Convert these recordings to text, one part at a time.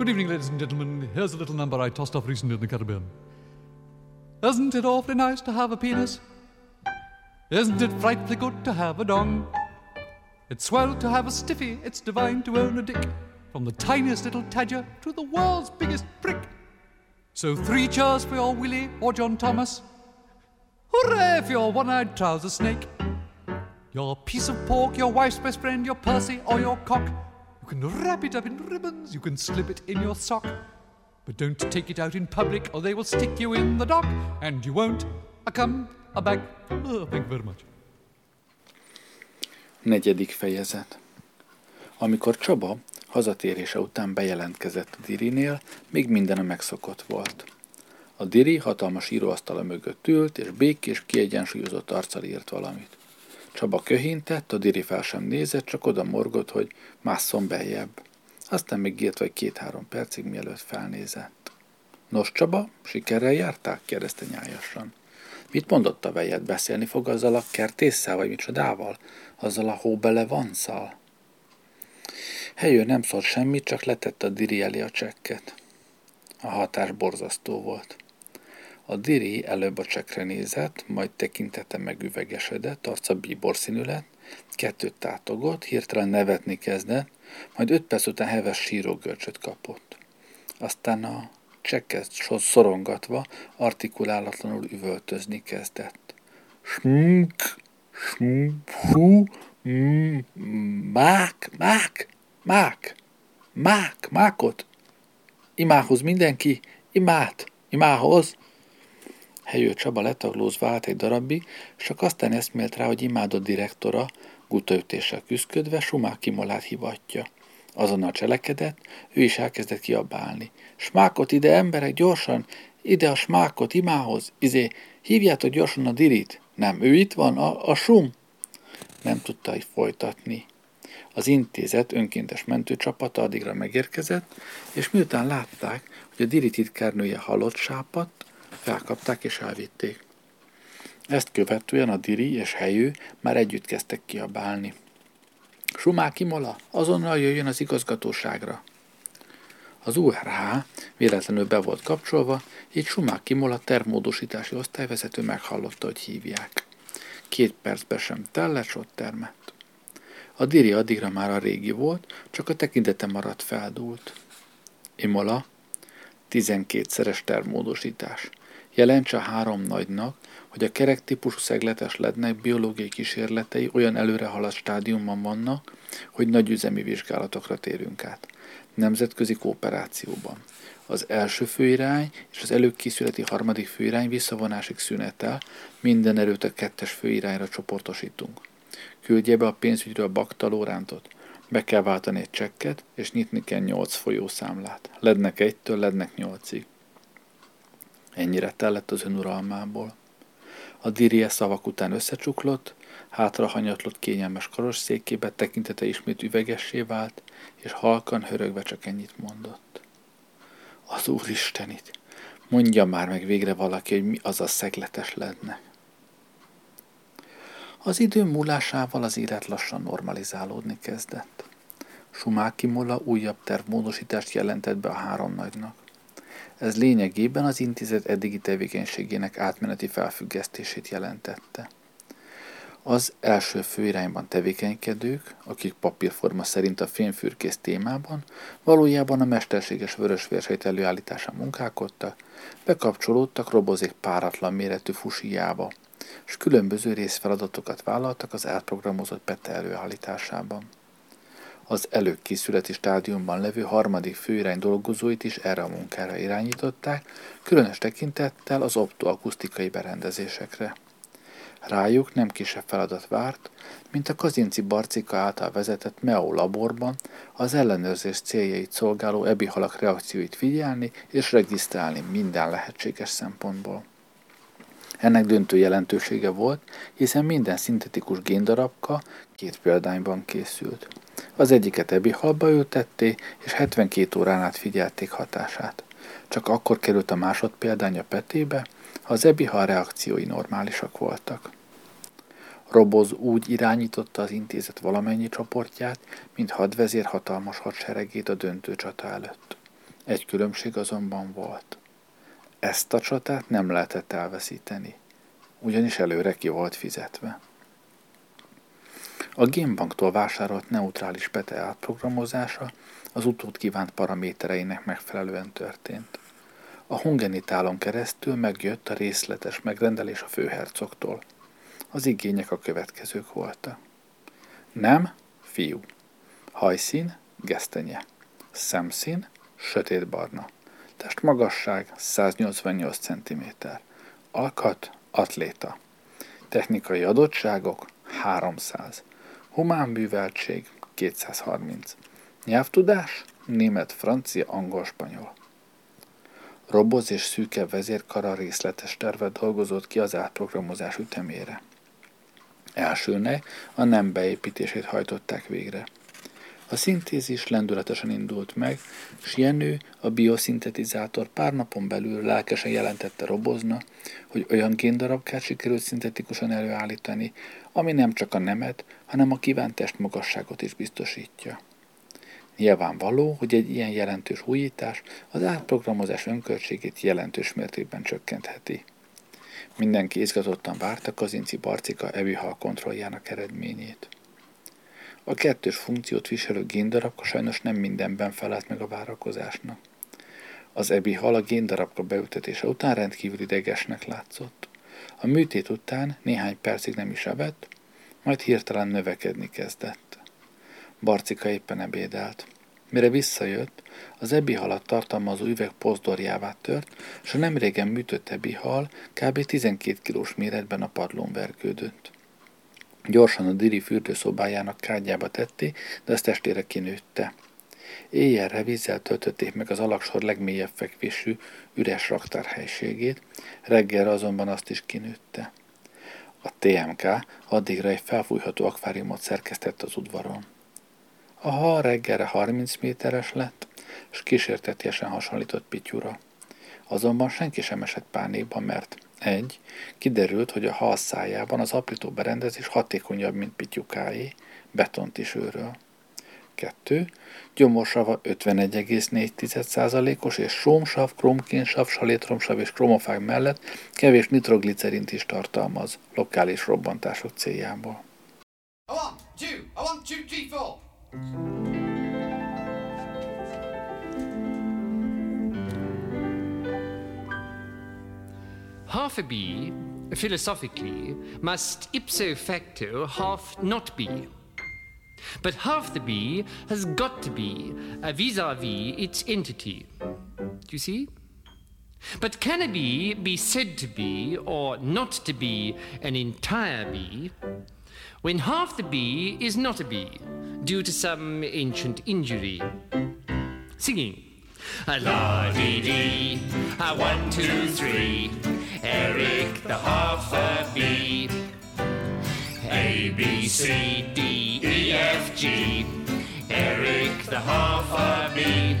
Good evening, ladies and gentlemen. Here's a little number I tossed off recently in the Caribbean. Isn't it awfully nice to have a penis? Isn't it frightfully good to have a dong? It's swell to have a stiffy, it's divine to own a dick. From the tiniest little tadger to the world's biggest prick. So three cheers for your Willie or John Thomas. Hooray for your one-eyed trouser snake. Your piece of pork, your wife's best friend, your Percy or your cock. Can wrap it up in ribbons, you can slip it in your sock. But don't take it out in public or they will stick you in the dock and you won't a come a bag. Oh, thank you very much. Negyedik fejezet Amikor Csaba hazatérése után bejelentkezett a Dirinél, még minden a megszokott volt. A Diri hatalmas íróasztala mögött ült, és békés, kiegyensúlyozott arccal írt valamit. Csaba köhintett, a Diri fel sem nézett, csak oda morgott, hogy másszon beljebb. Aztán még írt vagy két-három percig, mielőtt felnézett. Nos, Csaba, sikerrel járták? kérdezte nyájasan. Mit mondott a vejed? Beszélni fog azzal a kertésszel, vagy micsodával? Azzal a hóbele vanszal? Helyő nem szólt semmit, csak letette a diri elé a csekket. A hatás borzasztó volt. A diri előbb a csekre nézett, majd tekintete megüvegesedett, arca bíborszínű lett, kettőt tátogott, hirtelen nevetni kezdett, majd öt perc után heves sírógörcsöt kapott. Aztán a csekket szorongatva, artikulálatlanul üvöltözni kezdett. Smk, smk, hú, mm, mák, mák, mák, mák, mákot. Imához mindenki, imát, imához. Helyő Csaba letaglózva állt egy darabig, és csak aztán eszmélt rá, hogy imádott direktora, gutaütéssel küzdködve Sumák Kimolát hivatja. Azonnal cselekedett, ő is elkezdett kiabálni. Smákot ide, emberek, gyorsan! Ide a smákot, imához! Izé, hívjátok gyorsan a dirit! Nem, ő itt van, a, a sum! Nem tudta így folytatni. Az intézet önkéntes mentőcsapata addigra megérkezett, és miután látták, hogy a diri titkárnője halott sápadt, felkapták és elvitték. Ezt követően a diri és helyő már együtt kezdtek kiabálni. Sumák Imola, azonnal jöjjön az igazgatóságra. Az URH véletlenül be volt kapcsolva, így Sumák Imola tervmódosítási osztályvezető meghallotta, hogy hívják. Két percbe sem tellett, ott termett. A diri addigra már a régi volt, csak a tekintete maradt feldúlt. Imola, 12-szeres tervmódosítás. Jelentse a három nagynak, hogy a kerek típusú szegletes lednek biológiai kísérletei olyan előre haladt stádiumban vannak, hogy nagy üzemi vizsgálatokra térünk át. Nemzetközi kooperációban. Az első főirány és az előkészületi harmadik főirány visszavonásig szünetel, minden erőt a kettes főirányra csoportosítunk. Küldje be a pénzügyről Bakta Lórántot. Be kell váltani egy csekket, és nyitni kell nyolc folyószámlát. Lednek egytől, lednek nyolcig. Ennyire tellett az önuralmából. A dirie szavak után összecsuklott, hátra hanyatlott kényelmes karosszékébe, tekintete ismét üvegessé vált, és halkan hörögve csak ennyit mondott. Az Úristenit! Mondja már meg végre valaki, hogy mi az a szegletes ledne. Az idő múlásával az élet lassan normalizálódni kezdett. Sumáki Mola újabb tervmódosítást jelentett be a három nagynak. Ez lényegében az intézet eddigi tevékenységének átmeneti felfüggesztését jelentette. Az első főirányban tevékenykedők, akik papírforma szerint a fényfürkész témában, valójában a mesterséges vörösvérsejt előállítása munkálkodtak, bekapcsolódtak robozék páratlan méretű fusijába, és különböző részfeladatokat vállaltak az átprogramozott pete előállításában az előkészületi stádiumban levő harmadik főirány dolgozóit is erre a munkára irányították, különös tekintettel az optoakusztikai berendezésekre. Rájuk nem kisebb feladat várt, mint a Kazinci Barcika által vezetett MEO laborban az ellenőrzés céljait szolgáló ebi halak reakcióit figyelni és regisztrálni minden lehetséges szempontból. Ennek döntő jelentősége volt, hiszen minden szintetikus géndarabka két példányban készült. Az egyiket ebi halba ültették, és 72 órán át figyelték hatását. Csak akkor került a másodpéldány a petébe, ha az ebihal reakciói normálisak voltak. Roboz úgy irányította az intézet valamennyi csoportját, mint hadvezér hatalmas hadseregét a döntő csata előtt. Egy különbség azonban volt. Ezt a csatát nem lehetett elveszíteni, ugyanis előre ki volt fizetve. A Gamebanktól vásárolt neutrális pete átprogramozása az utód kívánt paramétereinek megfelelően történt. A hungenitálon keresztül megjött a részletes megrendelés a főhercogtól. Az igények a következők voltak. Nem, fiú. Hajszín, gesztenye. Szemszín, sötétbarna. Testmagasság 188 cm. Alkat, atléta. Technikai adottságok 300. Humán műveltség 230. Nyelvtudás német, francia, angol, spanyol. Roboz és szűke vezérkara részletes tervet dolgozott ki az átprogramozás ütemére. Elsőnek a nem beépítését hajtották végre. A szintézis lendületesen indult meg, s Jenő, a bioszintetizátor pár napon belül lelkesen jelentette Robozna, hogy olyan géndarabkát sikerült szintetikusan előállítani, ami nem csak a nemet, hanem a kívánt testmagasságot is biztosítja. Nyilvánvaló, hogy egy ilyen jelentős újítás az átprogramozás önköltségét jelentős mértékben csökkentheti. Mindenki izgatottan várta Kazinci Barcika evihal kontrolljának eredményét. A kettős funkciót viselő géndarabka sajnos nem mindenben felelt meg a várakozásnak. Az ebi hal a géndarabka beültetése után rendkívül idegesnek látszott. A műtét után néhány percig nem is evett, majd hirtelen növekedni kezdett. Barcika éppen ebédelt. Mire visszajött, az ebi halat tartalmazó üveg pozdorjává tört, és a nem régen műtött ebi hal kb. 12 kilós méretben a padlón vergődött. Gyorsan a Diri fürdőszobájának kádjába tetté, de ezt testére kinőtte. Éjjelre vízzel töltötték meg az alaksor legmélyebb fekvésű, üres raktárhelységét, reggelre azonban azt is kinőtte. A TMK addigra egy felfújható akváriumot szerkesztett az udvaron. A hal reggelre 30 méteres lett, és kísértetiesen hasonlított Pityura. Azonban senki sem esett pánikba, mert egy, kiderült, hogy a hal szájában az aprító berendezés hatékonyabb, mint Pityukáé, betont is őről. 2. Gyomorsava 51,4%-os és sómsav, kromkénsav, salétromsav és kromofág mellett kevés nitroglicerint is tartalmaz, lokális robbantások céljából. A one, two, a one, two, three, four. Half a bee, philosophically, must ipso facto half not be. But half the bee has got to be a vis a vis its entity. Do you see? But can a bee be said to be or not to be an entire bee when half the bee is not a bee due to some ancient injury? Singing. A la dee dee, a one, two, three. Eric the half a bee. A, B, C, D, E, F, G. Eric the half bee.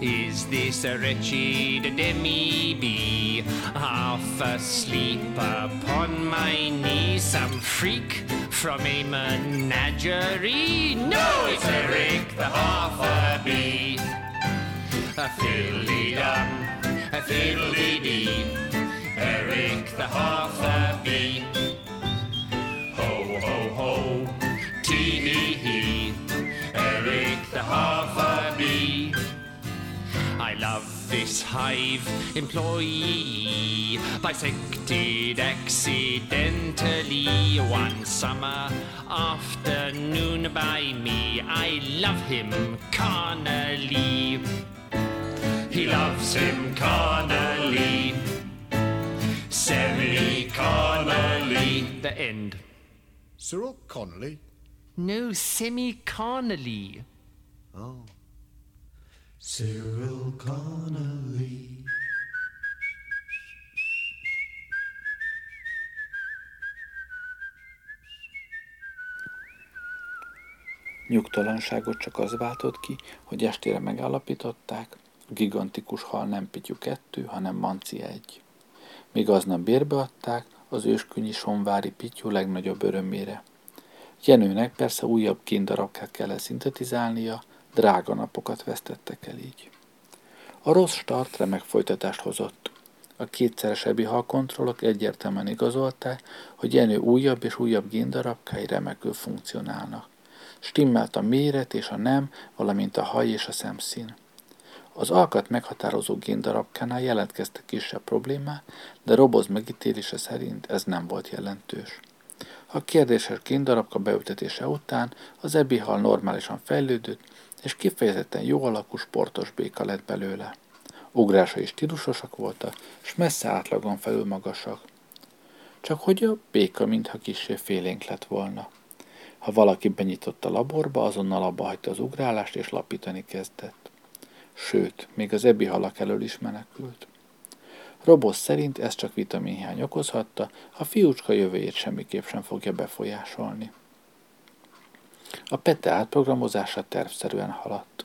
Is this a wretched demi-bee, half asleep upon my knee? Some freak from a menagerie? No, it's Eric the half a bee. A fiddly-dum, a fiddly-dee, Eric the half a bee. The half a bee. I love this hive employee, bisected accidentally one summer afternoon by me. I love him carnally. He loves him carnally, semi-carnally. The end. Cyril Connolly? No, semi-carnally. Oh. Cyril Connolly. Nyugtalanságot csak az váltott ki, hogy estére megállapították, a gigantikus hal nem Pityu 2, hanem Manci 1. Míg aznap bérbe adták, az őskünyi sonvári Pityu legnagyobb örömére. Jenőnek persze újabb kindarabkát kellett szintetizálnia, Drága napokat vesztettek el így. A rossz start remek folytatást hozott. A kétszeres EBIHA kontrollok egyértelműen igazolták, hogy Jenő újabb és újabb géndarabkái remekül funkcionálnak. Stimmelt a méret és a nem, valamint a haj és a szemszín. Az alkat meghatározó géndarabkánál jelentkeztek kisebb problémák, de Roboz megítélése szerint ez nem volt jelentős. A kérdéses géndarabka beültetése után az ebihal normálisan fejlődött, és kifejezetten jó alakú sportos béka lett belőle. Ugrásai stílusosak voltak, és messze átlagon felül magasak. Csak hogy a béka mintha kissé félénk lett volna. Ha valaki benyitott a laborba, azonnal abba hagyta az ugrálást, és lapítani kezdett. Sőt, még az ebi halak elől is menekült. Robosz szerint ez csak vitaminhiány okozhatta, a fiúcska jövőjét semmiképp sem fogja befolyásolni. A PETE átprogramozása tervszerűen haladt.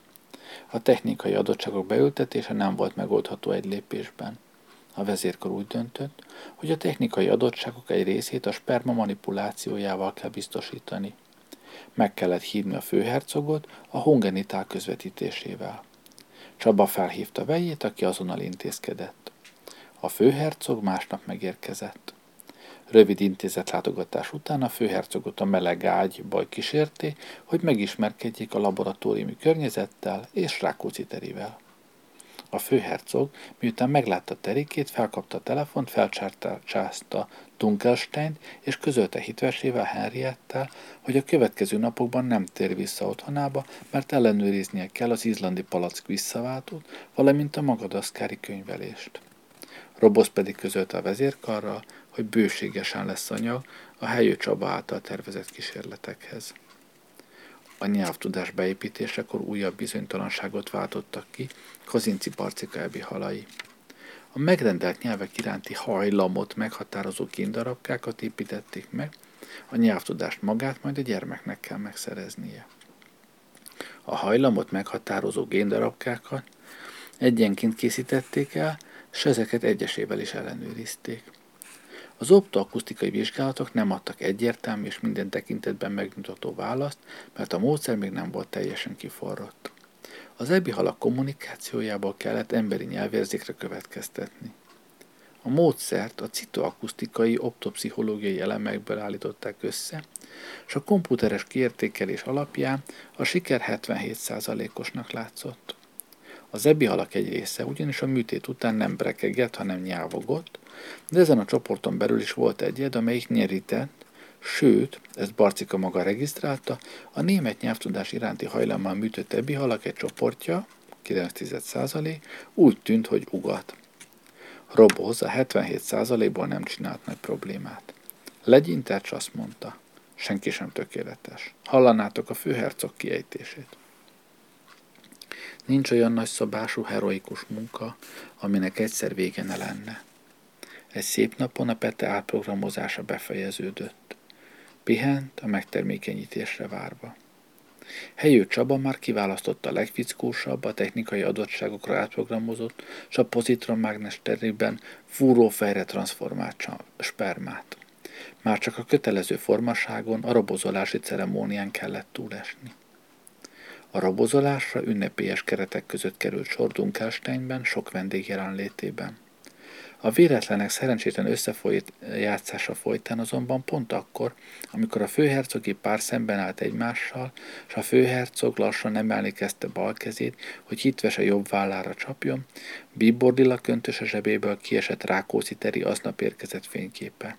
A technikai adottságok beültetése nem volt megoldható egy lépésben. A vezérkar úgy döntött, hogy a technikai adottságok egy részét a sperma manipulációjával kell biztosítani. Meg kellett hívni a főhercogot a hongenitál közvetítésével. Csaba felhívta vejét, aki azonnal intézkedett. A főhercog másnap megérkezett. Rövid intézetlátogatás után a főhercogot a meleg ágy baj kísérté, hogy megismerkedjék a laboratóriumi környezettel és Rákóczi terivel. A főhercog, miután meglátta terikét, felkapta a telefont, felcsárta Dunkelstein és közölte hitvesével Henriettel, hogy a következő napokban nem tér vissza otthonába, mert ellenőriznie kell az izlandi palack visszaváltót, valamint a magadaszkári könyvelést. Robosz pedig közölte a vezérkarral, hogy bőségesen lesz anyag a helyő Csaba által tervezett kísérletekhez. A nyelvtudás beépítésekor újabb bizonytalanságot váltottak ki Kazinci Barcika Ebi halai. A megrendelt nyelvek iránti hajlamot meghatározó géndarabkákat építették meg, a nyelvtudást magát majd a gyermeknek kell megszereznie. A hajlamot meghatározó géndarabkákat egyenként készítették el, és ezeket egyesével is ellenőrizték. Az optoakusztikai vizsgálatok nem adtak egyértelmű és minden tekintetben megmutató választ, mert a módszer még nem volt teljesen kiforrott. Az ebi halak kommunikációjából kellett emberi nyelvérzékre következtetni. A módszert a citoakusztikai optopszichológiai elemekből állították össze, és a komputeres kiértékelés alapján a siker 77%-osnak látszott. Az ebi halak egy része ugyanis a műtét után nem brekegett, hanem nyávogott, de ezen a csoporton belül is volt egyed, amelyik nyerített, sőt, ezt Barcika maga regisztrálta, a német nyelvtudás iránti hajlammal műtött ebbi halak egy csoportja, 9,1% úgy tűnt, hogy ugat. Roboz a 77%-ból nem csinált nagy problémát. Legyintert, azt mondta, senki sem tökéletes. Hallanátok a főhercog kiejtését. Nincs olyan nagy szabású heroikus munka, aminek egyszer vége ne lenne. Egy szép napon a Pete átprogramozása befejeződött. Pihent a megtermékenyítésre várva. Helyő Csaba már kiválasztotta a legfickósabb, a technikai adottságokra átprogramozott, és a pozitronmágnes terében fúrófejre transformált spermát. Már csak a kötelező formaságon, a robozolási ceremónián kellett túlesni. A robozolásra ünnepélyes keretek között került sor Dunkelsteinben sok vendég jelenlétében. A véletlenek szerencsétlen összefolyt játszása folytán azonban pont akkor, amikor a főhercogi pár szemben állt egymással, és a főhercog lassan emelni kezdte bal kezét, hogy hitvese jobb vállára csapjon, Bibordilla köntös a zsebéből kiesett Rákóczi Teri aznap érkezett fényképe.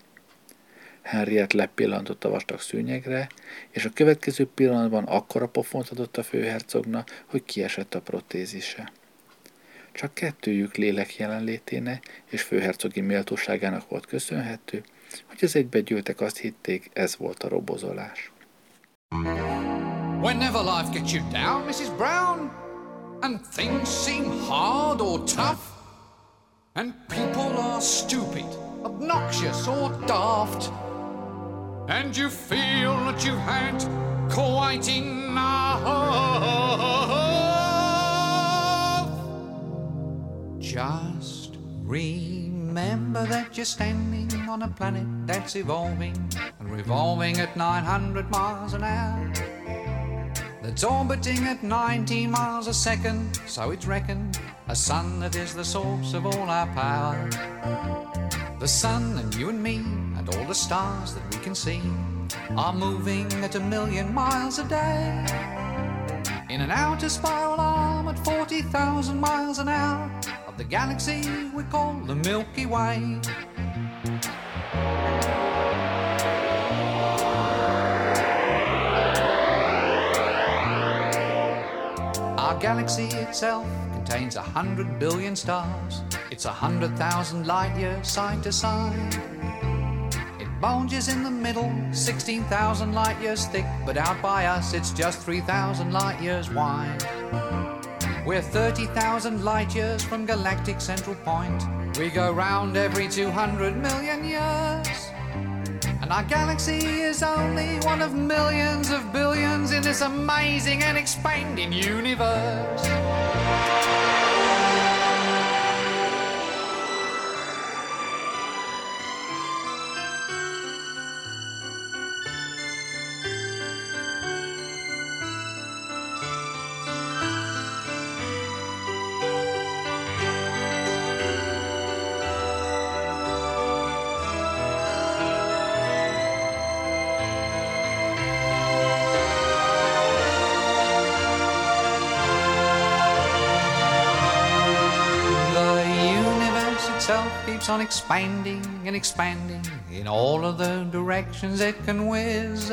Henriett lepillantott a vastag szőnyegre, és a következő pillanatban akkora pofont adott a főhercognak, hogy kiesett a protézise. Csak kettőjük lélek jelenlétének és főhercogi méltóságának volt köszönhető, hogy az egybegyűltek azt hitték, ez volt a robozolás. Whenever life gets you down, Mrs. Brown, and things seem hard or tough, and people are stupid, obnoxious or daft, and you feel that you've had quite enough. Just remember that you're standing on a planet that's evolving and revolving at 900 miles an hour. that's orbiting at 19 miles a second, so it's reckoned, a sun that is the source of all our power. The sun and you and me and all the stars that we can see are moving at a million miles a day. In an outer spiral arm at 40,000 miles an hour the galaxy we call the Milky Way. Our galaxy itself contains a hundred billion stars. It's a hundred thousand light years side to side. It bulges in the middle, 16,000 light years thick, but out by us it's just 3,000 light years wide. We're 30,000 light years from galactic central point. We go round every 200 million years. And our galaxy is only one of millions of billions in this amazing and expanding universe. Itself keeps on expanding and expanding in all of the directions it can whiz.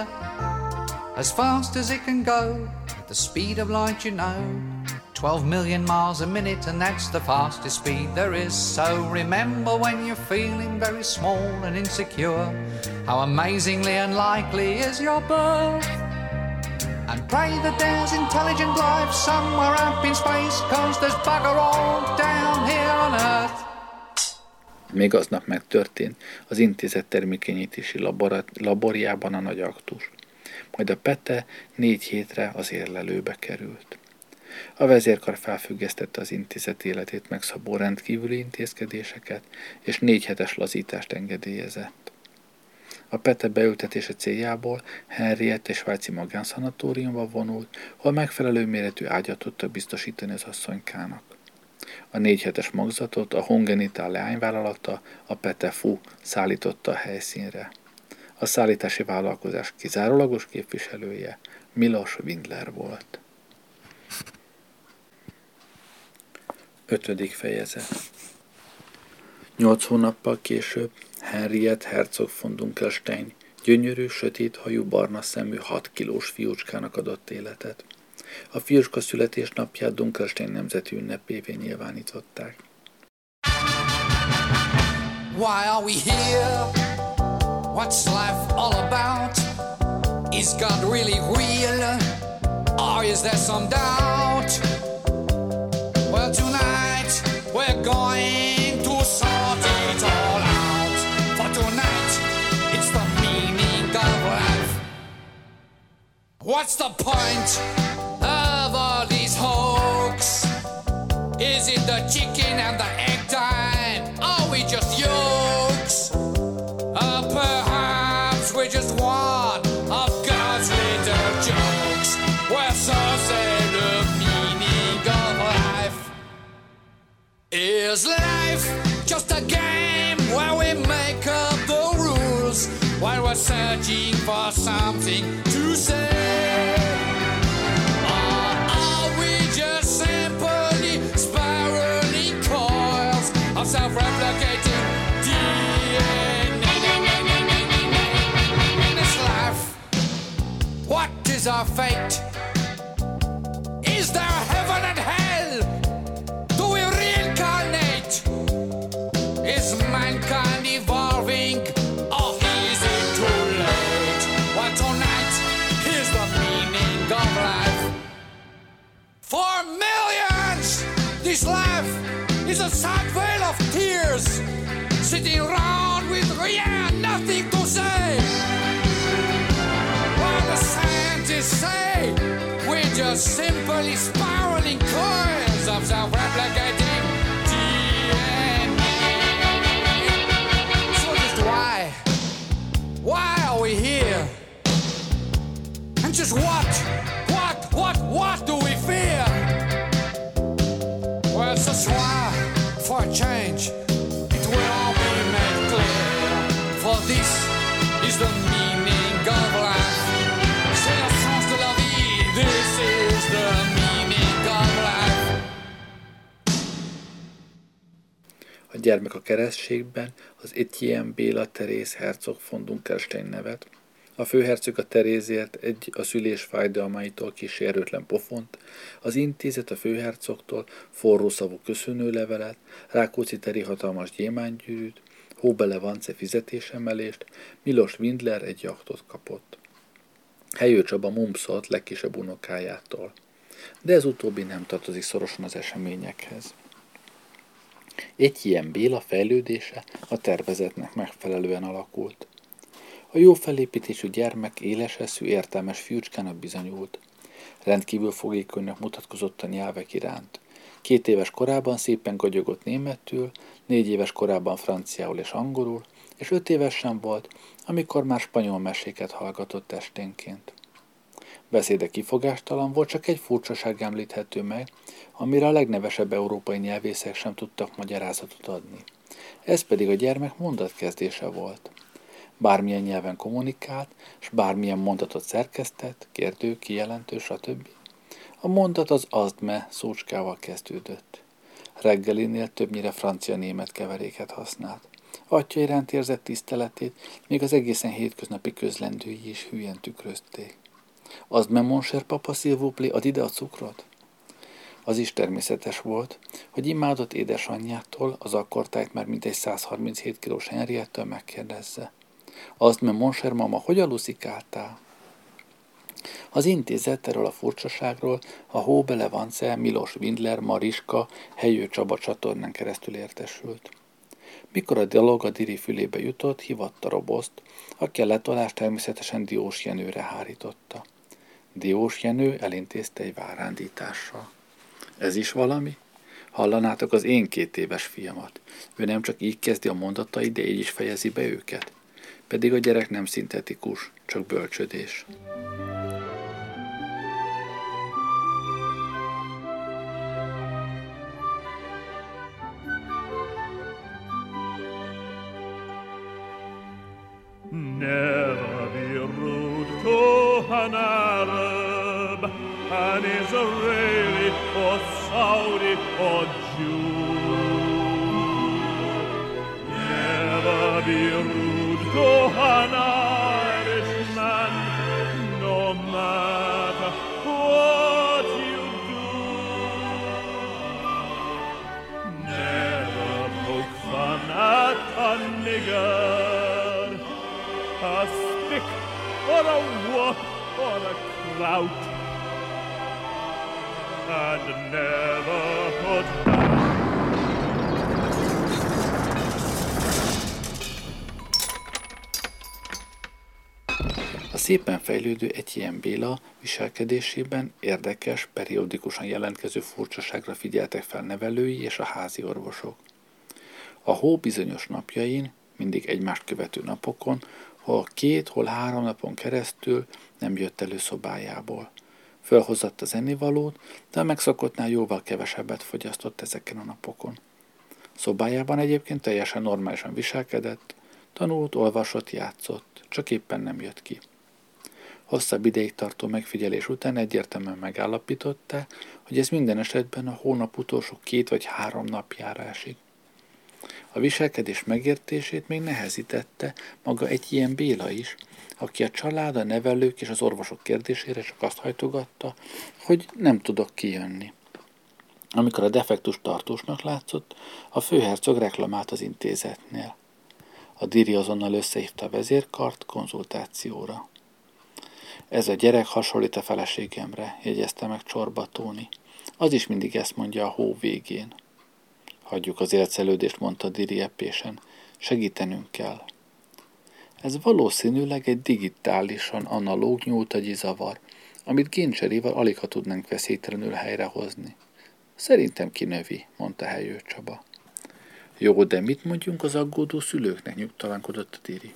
As fast as it can go, at the speed of light, you know. 12 million miles a minute, and that's the fastest speed there is. So remember when you're feeling very small and insecure, how amazingly unlikely is your birth. And pray that there's intelligent life somewhere up in space, cause there's bugger all down here on Earth. Még aznap megtörtént az intézet termékenyítési labora- laborjában a nagy aktus. Majd a Pete négy hétre az érlelőbe került. A vezérkar felfüggesztette az intézet életét megszabó rendkívüli intézkedéseket, és négy hetes lazítást engedélyezett. A Pete beültetése céljából Henriette és Svájci magánszanatóriumba vonult, hol megfelelő méretű ágyat tudtak biztosítani az asszonykának. A négy hetes magzatot a Hongenitál leányvállalata, a Petefu szállította a helyszínre. A szállítási vállalkozás kizárólagos képviselője Milos Windler volt. Ötödik fejezet Nyolc hónappal később Henriette Herzog von Dunkelstein gyönyörű, sötét hajú, barna szemű, hat kilós fiúcskának adott életet. A fiúcska születésnapját Dunkelstein nemzeti ünnepévé nyilvánították. Why are we here? What's life all about? Is God really real? Or is there some doubt? Well, tonight we're going to sort it all out. For tonight, it's the meaning of life. What's the point all these hoax? Is it the chicken and the egg time? Are we just yokes? Or perhaps we're just one of God's little jokes. Well, so say the meaning of life. Is life just a game where we make up the rules while we're searching for something to say? Is our fate? Is there heaven and hell? Do we reincarnate? Is mankind evolving or is it too late? Well, tonight is the meaning of life. For millions, this life is a sad veil of tears, sitting around with yeah, the simple spiraling coils of the replicate. Gyermek a keresztségben az Etienne Béla Teréz Herzog von Dunkelstein nevet. A főherceg a Terézért egy a szülés fájdalmaitól kísérőtlen pofont, az intézet a főhercogtól forró szavú köszönő levelet, Rákóczi Teri hatalmas gyémánygyűrűt, Hóbele Vance fizetésemelést, Milos Windler egy jaktot kapott. Helyő Csaba mumszolt legkisebb unokájától. De ez utóbbi nem tartozik szorosan az eseményekhez. Egy ilyen Béla fejlődése a tervezetnek megfelelően alakult. A jó felépítésű gyermek éles eszű, értelmes fiúcskának bizonyult. Rendkívül fogékonynak mutatkozott a nyelvek iránt. Két éves korában szépen gagyogott németül, négy éves korában franciául és angolul, és öt éves volt, amikor már spanyol meséket hallgatott esténként. Beszéde kifogástalan volt, csak egy furcsaság említhető meg, amire a legnevesebb európai nyelvészek sem tudtak magyarázatot adni. Ez pedig a gyermek mondatkezdése volt. Bármilyen nyelven kommunikált, és bármilyen mondatot szerkesztett, kérdő, kijelentő, stb. A mondat az azdme szócskával kezdődött. Reggelinél többnyire francia-német keveréket használt. Atya iránt érzett tiszteletét, még az egészen hétköznapi közlendői is hülyen tükrözték. Az me mon cher papa, s'il ad ide a cukrot? Az is természetes volt, hogy imádott édesanyjától, az akkortájt már mintegy 137 kilós Henriettől megkérdezze. Azt me mon cher mama, hogy aluszikáltál? Az intézet erről a furcsaságról a Hóbele Vance, Milos Windler, Mariska, Helyő Csaba csatornán keresztül értesült. Mikor a dialog a Diri fülébe jutott, hivatta Roboszt, aki a letolást természetesen Diós Jenőre hárította. Diós Jenő elintézte egy várándítással. Ez is valami? Hallanátok az én két éves fiamat. Ő nem csak így kezdi a mondatait, de így is fejezi be őket. Pedig a gyerek nem szintetikus, csak bölcsödés. Never be rude to an Arab, an Israeli or Saudi or Jew. Never be rude to an Irishman, no matter what you do. Never poke fun at a nigger, a stick or a whoop or a clout, and never put down. A szépen fejlődő Etienne Béla viselkedésében érdekes, periódikusan jelentkező furcsaságra figyeltek fel nevelői és a házi orvosok. A hó bizonyos napjain, mindig egymást követő napokon, hol két, hol három napon keresztül nem jött elő szobájából. Fölhozott az ennivalót, de a megszokottnál jóval kevesebbet fogyasztott ezeken a napokon. Szobájában egyébként teljesen normálisan viselkedett, tanult, olvasott, játszott, csak éppen nem jött ki. Hosszabb ideig tartó megfigyelés után egyértelműen megállapította, hogy ez minden esetben a hónap utolsó két vagy három napjára esik. A viselkedés megértését még nehezítette maga egy ilyen Béla is, aki a család, a nevelők és az orvosok kérdésére csak azt hajtogatta, hogy nem tudok kijönni. Amikor a defektus tartósnak látszott, a főhercog reklamált az intézetnél. A Diri azonnal összehívta a vezérkart konzultációra. Ez a gyerek hasonlít a feleségemre, jegyezte meg Csorba Tóni. Az is mindig ezt mondja a hó végén. Hagyjuk az élcelődést, mondta Diri epésen. Segítenünk kell. Ez valószínűleg egy digitálisan analóg nyúltagyi zavar, amit géncserével alig ha tudnánk veszélytelenül helyrehozni. Szerintem kinövi, mondta Helyő Csaba. Jó, de mit mondjunk az aggódó szülőknek, nyugtalankodott a Diri.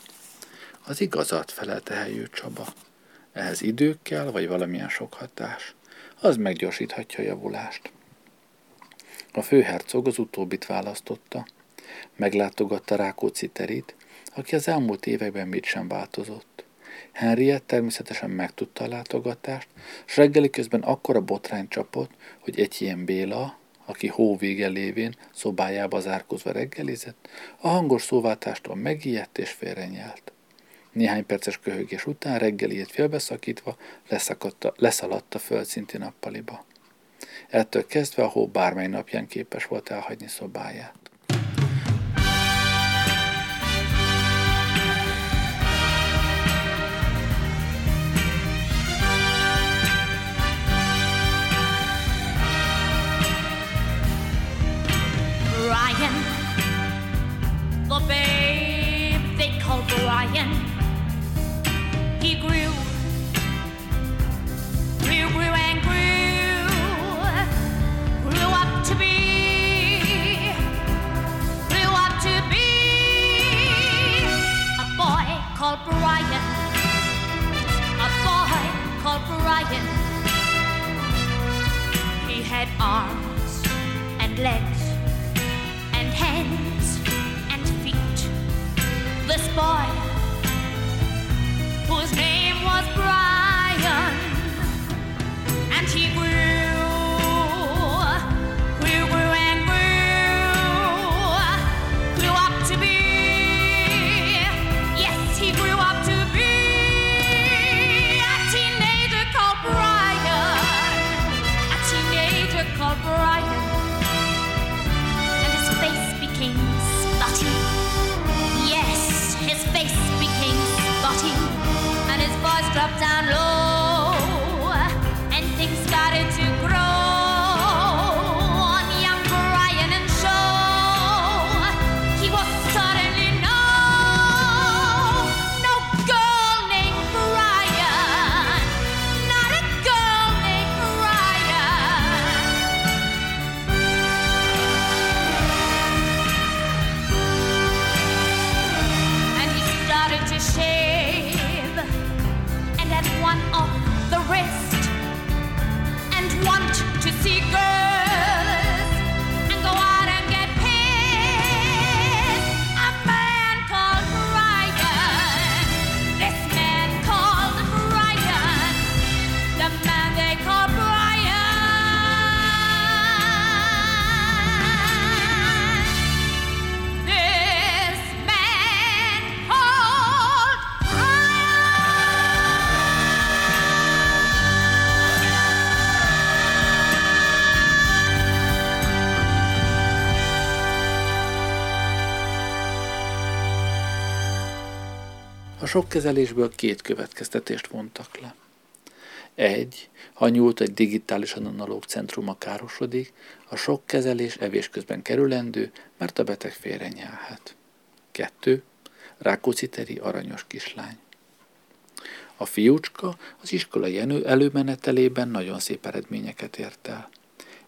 Az igazat, felelte Helyő Csaba. Ehhez idő kell, vagy valamilyen sok hatás. Az meggyorsíthatja a javulást. A főhercog az utóbbit választotta. Meglátogatta Rákóczi terit, aki az elmúlt években mit sem változott. Henriette természetesen megtudta a látogatást, s reggeli közben akkora botrány csapott, hogy egy ilyen Béla, aki hóvége lévén szobájába zárkozva reggelizett, a hangos szóváltástól megijedt és félrenyelt. Néhány perces köhögés után reggeliét félbeszakítva leszaladt a földszinti nappaliba. Ettől kezdve a hó bármely napján képes volt elhagyni szobáját. Brian, the babe they call Brian. He grew, grew, grew and grew, grew up to be, grew up to be a boy called Brian, a boy called Brian. He had arms and legs hands and feet. This boy, sok kezelésből két következtetést vontak le. Egy, ha nyúlt egy digitálisan analóg centruma károsodik, a sok kezelés evés közben kerülendő, mert a beteg félre nyelhet. Kettő, Rákóczi Teri aranyos kislány. A fiúcska az iskolai elő- előmenetelében nagyon szép eredményeket ért el.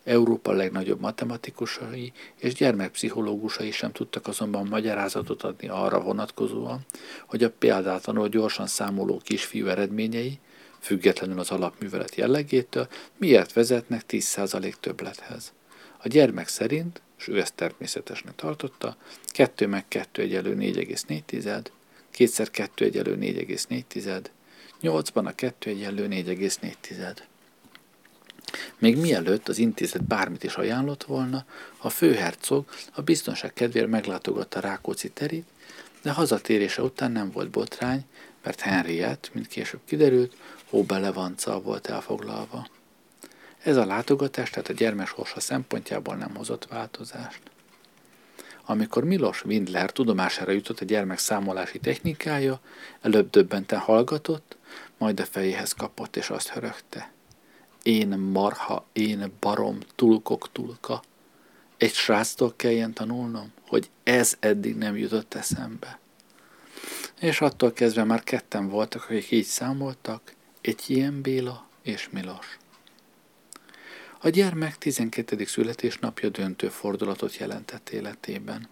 Európa legnagyobb matematikusai és gyermekpszichológusai sem tudtak azonban magyarázatot adni arra vonatkozóan, hogy a példátlanul gyorsan számoló kisfiú eredményei, függetlenül az alapművelet jellegétől, miért vezetnek 10% többlethez. A gyermek szerint, és ő ezt természetesnek tartotta, 2 meg 2 egyelő 4,4, 2 x 2 egyelő 4,4, 8-ban a 2 egyenlő 4,4. Még mielőtt az intézet bármit is ajánlott volna, a főhercog a biztonság kedvéért meglátogatta Rákóczi terit, de hazatérése után nem volt botrány, mert Henriette, mint később kiderült, hóbelevanccal volt elfoglalva. Ez a látogatás tehát a gyermek sorsa szempontjából nem hozott változást. Amikor Milos Windler tudomására jutott a gyermek számolási technikája, előbb döbbenten hallgatott, majd a fejéhez kapott és azt hörögte. Én marha, én barom, tulkok tulka. Egy sráctól kelljen tanulnom, hogy ez eddig nem jutott eszembe. És attól kezdve már ketten voltak, akik így számoltak, egy ilyen Béla és Milos. A gyermek 12. születésnapja döntő fordulatot jelentett életében.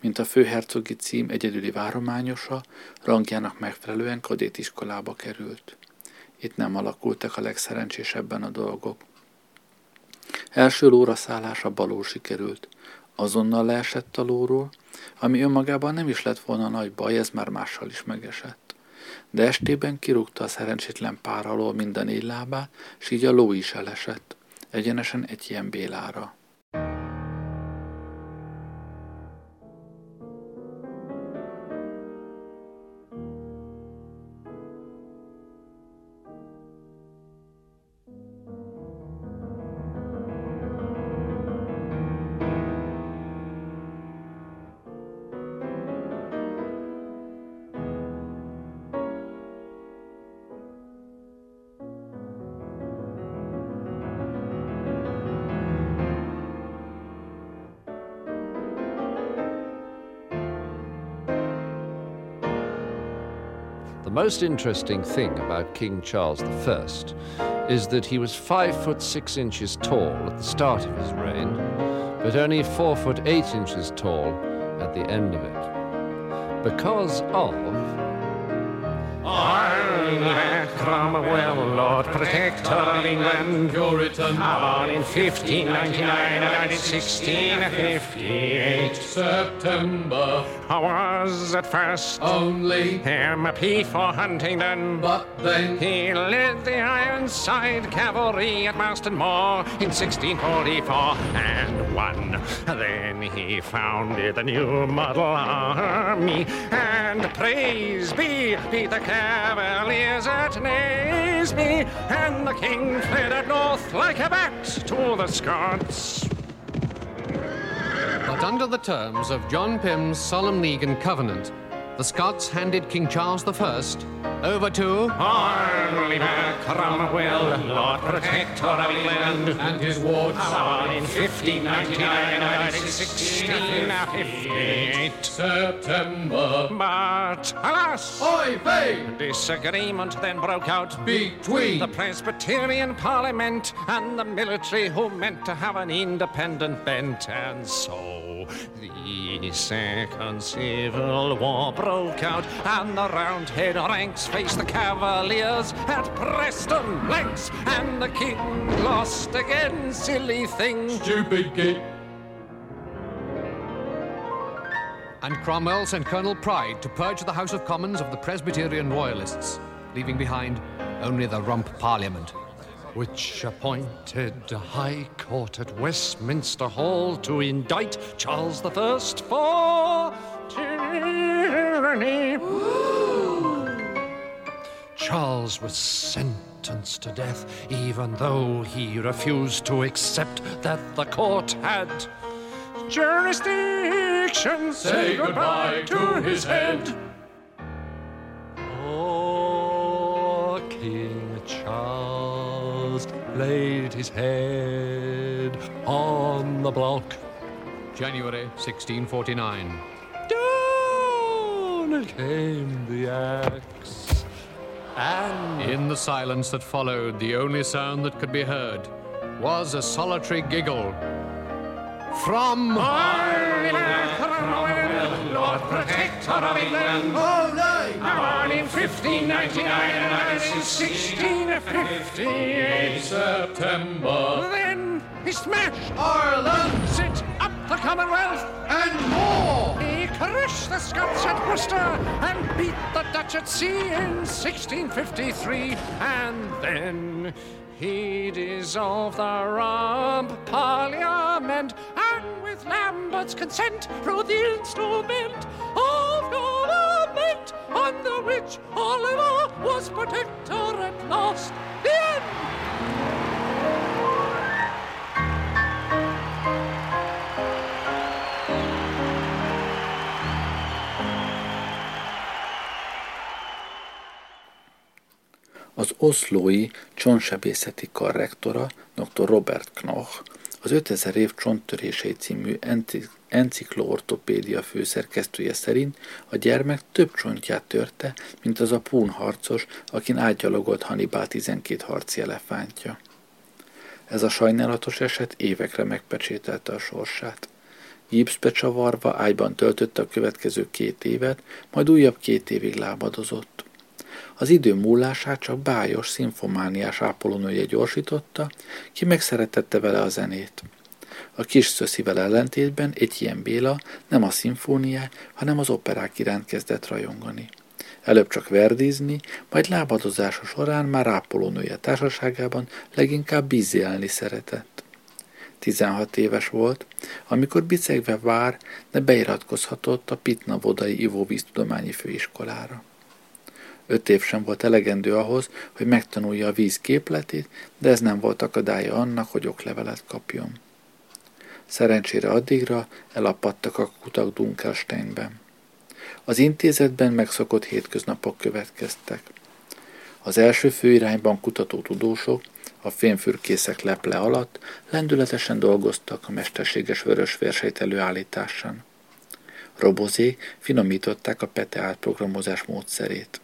Mint a főhercogi cím egyedüli várományosa, rangjának megfelelően kadétiskolába került. Itt nem alakultak a legszerencsésebben a dolgok. Első lóra szállása balul sikerült. Azonnal leesett a lóról, ami önmagában nem is lett volna nagy baj, ez már mással is megesett. De estében kirúgta a szerencsétlen pár alól minden négy lábát, s így a ló is elesett, egyenesen egy ilyen Bélára. Most interesting thing about King Charles I is that he was five foot six inches tall at the start of his reign, but only four foot eight inches tall at the end of it. Because of Cromwell, Lord Protector of England, Puritan, born in 1599 and died in 1658. September I was at first only, MP for Huntingdon. but then He led the Ironside Cavalry at Marston Moor in 1644 and won. Then he founded the new model army, and praise be, beat the Cavaliers at Naseby, and the king fled up north like a bat to the Scots. But under the terms of John Pym's solemn league and covenant, the Scots handed King Charles I over to Oliver Cromwell, Lord Protector of England, and his wards born in 1599 and 1658. September But alas! Oy vey Disagreement then broke out between the Presbyterian Parliament and the military who meant to have an independent bent, and so the Second Civil War broke out, and the Roundhead ranks faced the Cavaliers at Preston Lakes, and the King lost again, silly thing. stupid git and Cromwell sent Colonel Pride to purge the House of Commons of the Presbyterian Royalists, leaving behind only the Rump Parliament. which appointed a High Court at Westminster Hall to indict Charles I for tyranny. Charles was sentenced to death, even though he refused to accept that the court had jurisdiction. say goodbye to his head Oh, King Charles laid his head on the block. January 1649. Down came the axe. And In the silence that followed, the only sound that could be heard was a solitary giggle from Oliver Cromwell, Lord Protector of England. all night Born in 1599 and died in 1658. September. Then he smashed, Ireland. Set up the Commonwealth, and more He crushed the Scots at Worcester and beat the Dutch at sea in 1653. And then he dissolved the Rump Parliament and with Lambert's consent wrote the instrument of government under which Oliver was protector at last. The end. Az oszlói csontsebészeti kar rektora, dr. Robert Knoch, az 5000 év csonttörései című encikloortopédia főszerkesztője szerint a gyermek több csontját törte, mint az a pún harcos, akin átgyalogolt Hannibal 12 harci elefántja. Ez a sajnálatos eset évekre megpecsételte a sorsát. Gipszbe csavarva ágyban töltötte a következő két évet, majd újabb két évig lábadozott. Az idő múlását csak bájos, szimfomániás ápolónője gyorsította, ki megszeretette vele a zenét. A kis szöszivel ellentétben egy ilyen Béla nem a szimfóniá, hanem az operák iránt kezdett rajongani. Előbb csak verdizni, majd lábadozása során már ápolónője társaságában leginkább bízélni szeretett. 16 éves volt, amikor bicegve vár, de beiratkozhatott a Pitna Vodai Ivóvíztudományi Főiskolára. Öt év sem volt elegendő ahhoz, hogy megtanulja a víz képletét, de ez nem volt akadálya annak, hogy oklevelet kapjon. Szerencsére addigra elapadtak a kutak Dunkelsteinben. Az intézetben megszokott hétköznapok következtek. Az első főirányban kutató tudósok a fémfürkészek leple alatt lendületesen dolgoztak a mesterséges vörös vérsejt előállításán. Robozék finomították a PETE átprogramozás módszerét.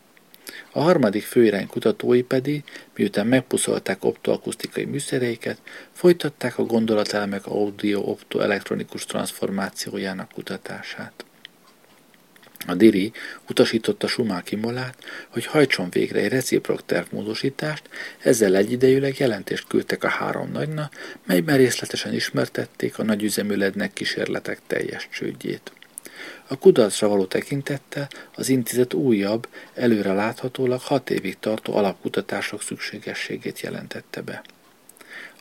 A harmadik főirány kutatói pedig, miután megpuszolták optoakusztikai műszereiket, folytatták a gondolatelmek audio-optoelektronikus transformációjának kutatását. A Diri utasította Sumáki Molát, hogy hajtson végre egy reciprok tervmódosítást, ezzel egyidejűleg jelentést küldtek a három nagyna, melyben részletesen ismertették a nagyüzemű lednek kísérletek teljes csődjét. A kudarcra való tekintettel az intézet újabb, előre láthatólag hat évig tartó alapkutatások szükségességét jelentette be.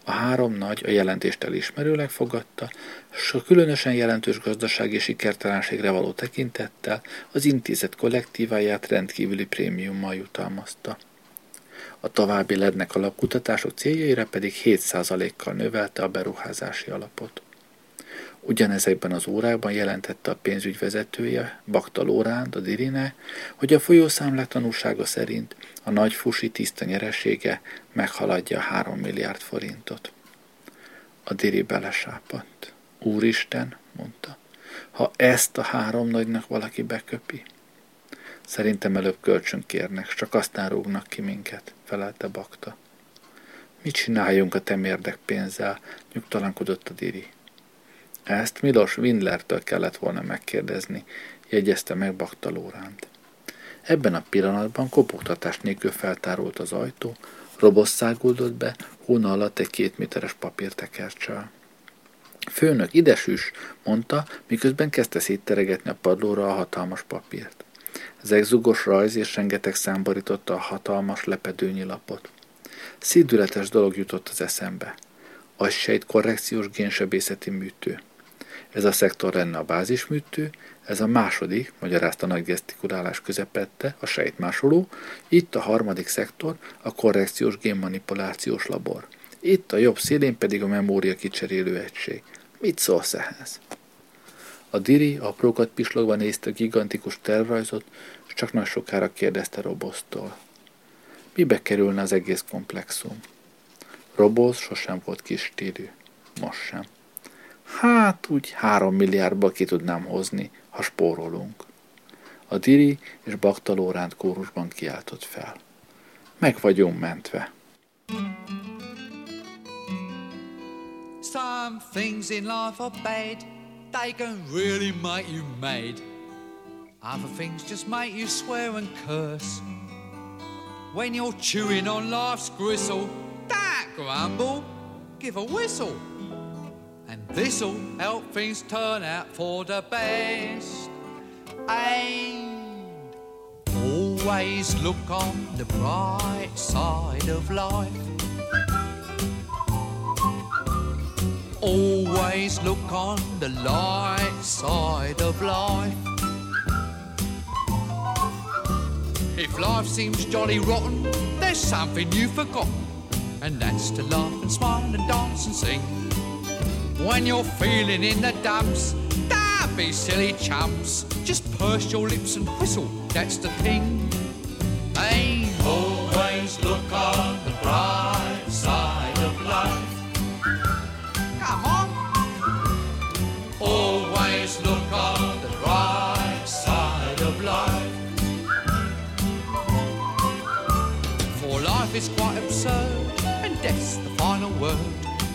A három nagy a jelentést elismerőleg fogadta, s a különösen jelentős gazdasági sikertelenségre való tekintettel az intézet kollektíváját rendkívüli prémiummal jutalmazta. A további lednek alapkutatások céljaira pedig 7%-kal növelte a beruházási alapot. Ugyanezekben az órákban jelentette a pénzügy vezetője, Bakta Lóránd, a Dirine, hogy a folyószámlák tanúsága szerint a nagy fusi tiszta nyeresége meghaladja a 3 milliárd forintot. A Diri belesápadt. Úristen, mondta, ha ezt a három nagynak valaki beköpi. Szerintem előbb kölcsön kérnek, csak aztán rúgnak ki minket, felelte Bakta. Mit csináljunk a temérdek pénzzel, nyugtalankodott a Diri. Ezt Milos Windlertől kellett volna megkérdezni, jegyezte meg Bakta. Ebben a pillanatban kopogtatás nélkül feltárult az ajtó, robosz száguldott be, hóna alatt egy két méteres papírtekercsel. Főnök, idesűs, mondta, miközben kezdte szétteregetni a padlóra a hatalmas papírt. Zegzugos rajz és rengeteg szám borította a hatalmas lepedőnyi lapot. Szídületes dolog jutott az eszembe. Agysejt korrekciós génsebészeti műtő. Ez a szektor lenne a bázisműtő, ez a második, magyarázta nagy gesztikulálás közepette, a sejtmásoló, itt a harmadik szektor, a korrekciós génmanipulációs labor. Itt a jobb szélén pedig a memória kicserélő egység. Mit szólsz ehhez? A diri aprókat pislogva nézte a gigantikus tervrajzot, és csak nagy sokára kérdezte Robosztól. Mibe kerülne az egész komplexum? Roboz sosem volt kis stílű. Most sem. Hát úgy három milliárdba ki tudnám hozni, ha spórolunk. A Diri és Bakta Lóránt kórusban kiáltott fel. Meg vagyunk mentve. Some things in life are bad, they can really make you mad. Other things just make you swear and curse. When you're chewing on life's gristle, don't grumble, give a whistle. This'll help things turn out for the best. And always look on the bright side of life. Always look on the light side of life. If life seems jolly rotten, there's something you've forgotten, and that's to laugh and smile and dance and sing. When you're feeling in the dumps, don't be silly chumps. Just purse your lips and whistle, that's the thing. Hey, always look on the bright side of life. Come on. Always look on the bright side of life. For life is quite absurd, and death's the final word.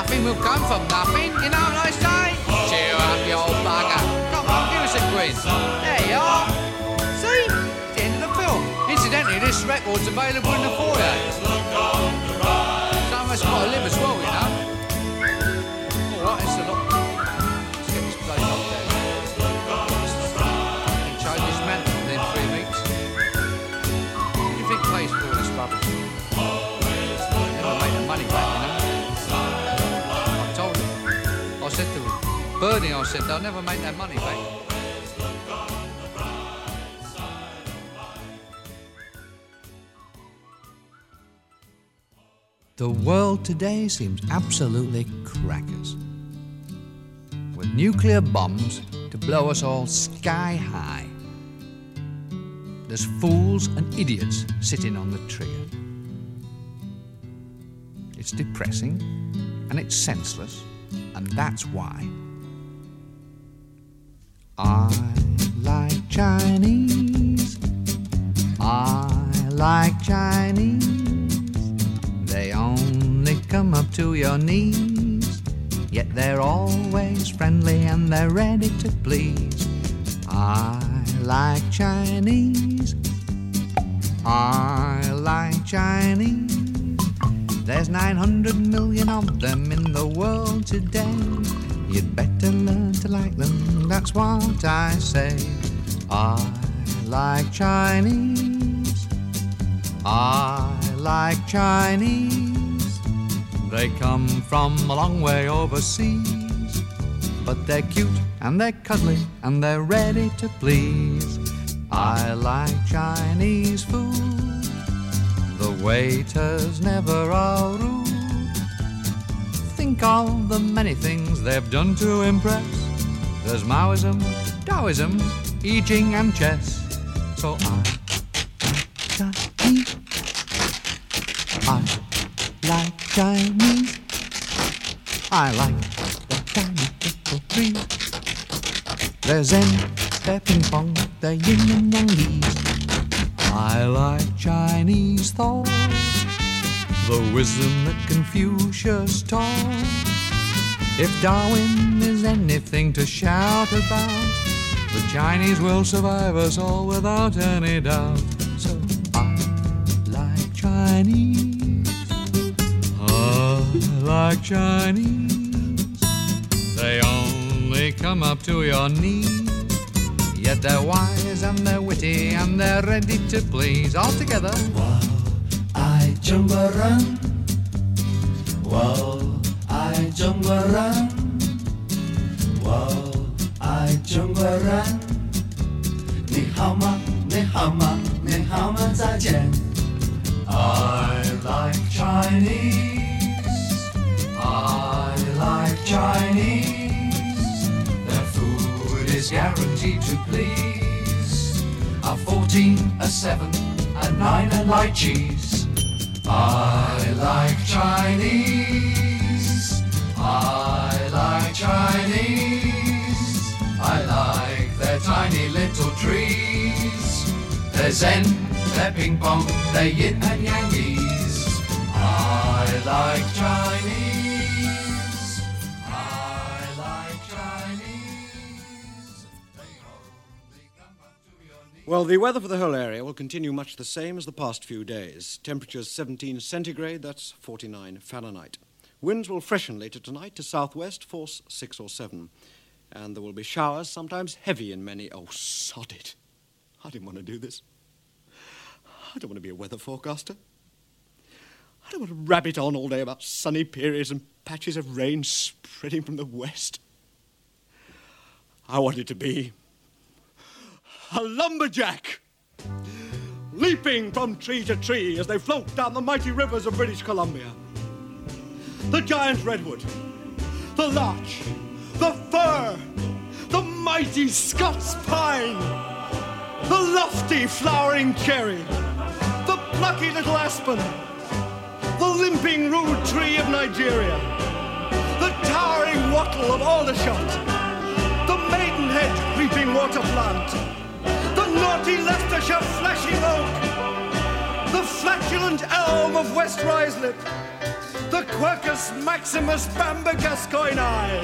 Nothing will come from nothing, you know what I say? Cheer up, you old bugger. Come on, give us a quiz. There you are. See? It's the end of the film. Incidentally, this record's available in the foyer. Some of us got to live as well, you know. Bernie, I said, they'll never make that money back. The world today seems absolutely crackers. With nuclear bombs to blow us all sky high. There's fools and idiots sitting on the trigger. It's depressing and it's senseless, and that's why. I like Chinese. I like Chinese. They only come up to your knees, yet they're always friendly and they're ready to please. I like Chinese. I like Chinese. There's 900 million of them in the world today. You'd better learn to like them, that's what I say. I like Chinese. I like Chinese. They come from a long way overseas. But they're cute and they're cuddly and they're ready to please. I like Chinese food. The waiters never are rude. Think of the many things they've done to impress. There's Maoism, Taoism, I Ching and chess. So I Chinese. I like Chinese. I like the Chinese people three. They're Zen, they're ping pong, they're yin and yang. I like Chinese thought, the wisdom that Confucius taught. If Darwin is anything to shout about, the Chinese will survive us all without any doubt. So I like Chinese. I like Chinese. They only come up to your knees. Yet they're wise and they're witty and they're ready to please. All together jemberan Wow, I jemberan Wow, I jemberan Ni hama, ni hao ma, ni hao ma I like Chinese. I like Chinese. Their food is guaranteed to please. A 14, a 7, a 9 and light cheese. I like Chinese. I like Chinese. I like their tiny little trees. Their zen, they're ping pong, they're yin and yangies. I like Chinese. Well, the weather for the whole area will continue much the same as the past few days. Temperatures 17 centigrade, that's 49 Fahrenheit. Winds will freshen later tonight to southwest, force 6 or 7. And there will be showers, sometimes heavy in many. Oh, sod it. I didn't want to do this. I don't want to be a weather forecaster. I don't want to rabbit on all day about sunny periods and patches of rain spreading from the west. I wanted to be a lumberjack, leaping from tree to tree as they float down the mighty rivers of British Columbia. The giant redwood, the larch, the fir, the mighty Scots pine, the lofty flowering cherry, the plucky little aspen, the limping rude tree of Nigeria, the towering wattle of Aldershot, the maidenhead creeping water plant, the naughty Leicestershire flashing oak, the flatulent elm of West Ruislip, the Quercus maximus bamba gascoini,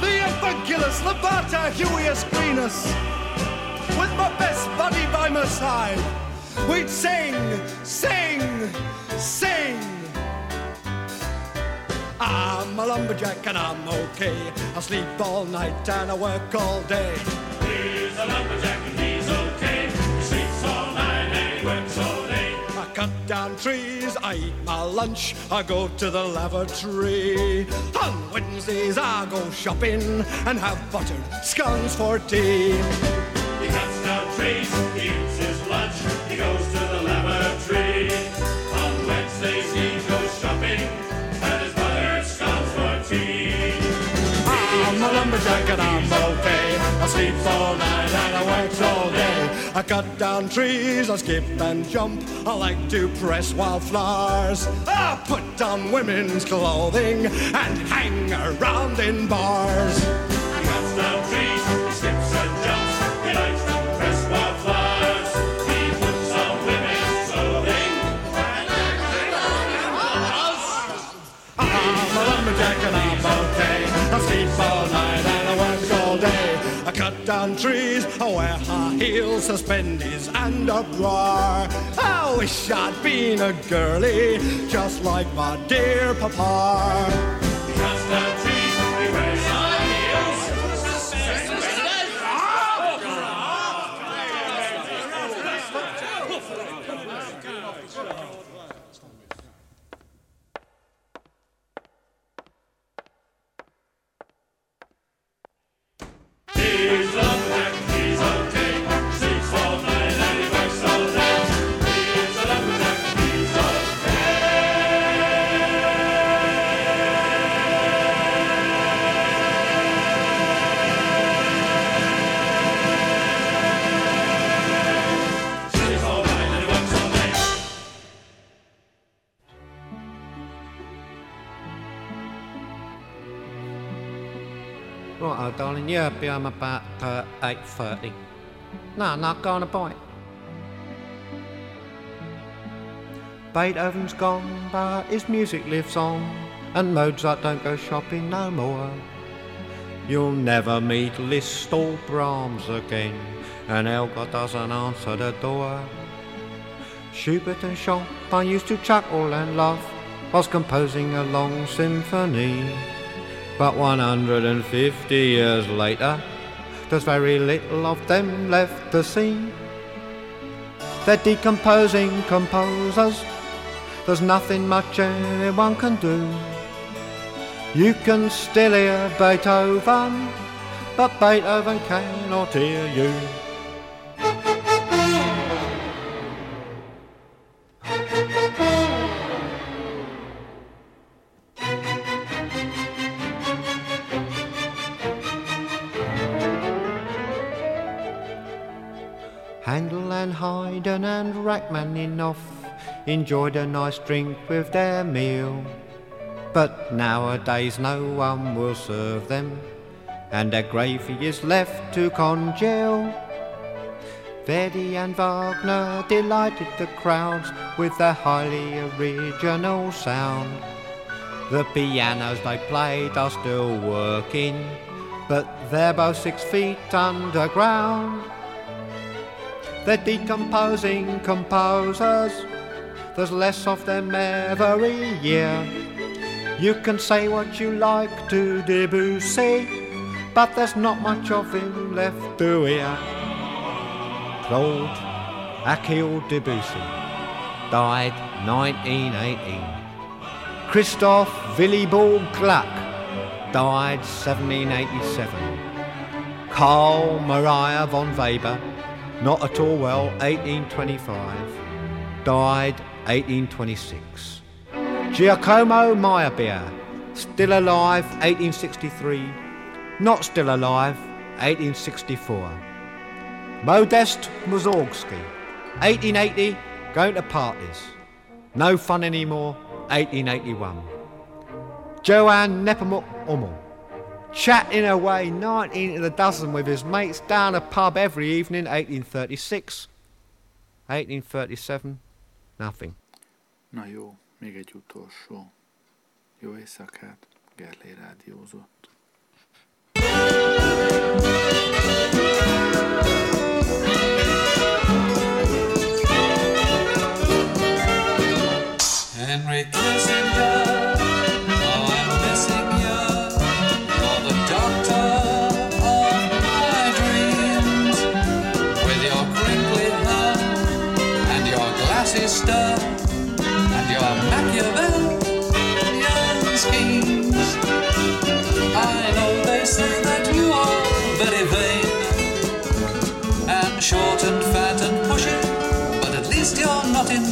the Ephagilus labata huius greenus, with my best buddy by my side, we'd sing, sing, sing. I'm a lumberjack and I'm okay. I sleep all night and I work all day. He's a lumberjack down trees, I eat my lunch, I go to the lavatory. On Wednesdays I go shopping and have buttered scones for tea. He cuts down trees, he eats his lunch, he goes to the lavatory. On Wednesdays he goes shopping, and his mother scones for tea. I'm a lumberjack and I'm okay. I sleep all night and I work all. I cut down trees, I skip and jump. I like to press wildflowers. I put on women's clothing and hang around in bars. He cuts down trees, down trees, wear high heels, suspenders and a bra. I wish I'd been a girlie, just like my dear papa. Yeah, be home about uh, 8.30. No, not going to bite. Beethoven's gone, but his music lives on, and Mozart don't go shopping no more. You'll never meet Liszt or Brahms again, and Elgar doesn't answer the door. Schubert and Chopin used to chuckle and laugh whilst composing a long symphony. But 150 years later, there's very little of them left to see. They're decomposing composers, there's nothing much anyone can do. You can still hear Beethoven, but Beethoven cannot hear you. And Haydn and Rachmaninoff enjoyed a nice drink with their meal. But nowadays no one will serve them, and their gravy is left to congeal. Verdi and Wagner delighted the crowds with their highly original sound. The pianos they played are still working, but they're both six feet underground. They're decomposing composers, there's less of them every year. You can say what you like to Debussy, but there's not much of him left to hear. Claude Achille Debussy died 1918. Christoph Willibald Gluck died 1787. Carl Maria von Weber, not at all well, 1825, died 1826. Giacomo Meyerbeer, still alive 1863, not still alive 1864. Modest Mussorgsky, 1880, going to parties. No fun anymore, 1881. Joanne Nepomuk Hummel, chatting away 19 to the dozen with his mates down a pub every evening, 1836. 1837, nothing. Na jó, még egy utolsó. Jó éjszakát, Gerlé rádiózott. Henry Kissinger,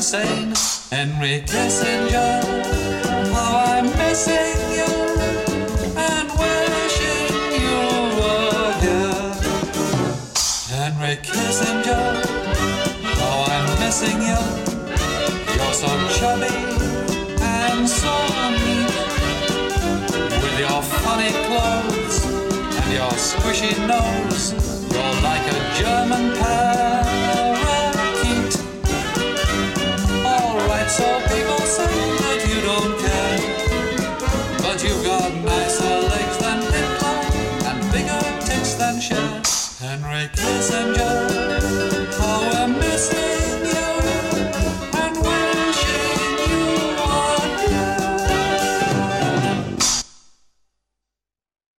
insane. Henry Kissinger, how I'm missing you and wishing you were here. Henry Kissinger, how I'm missing you. You're so chubby and so neat with your funny clothes and your squishy nose. You're like a German parakeet. and reckless and. Oh, I miss it.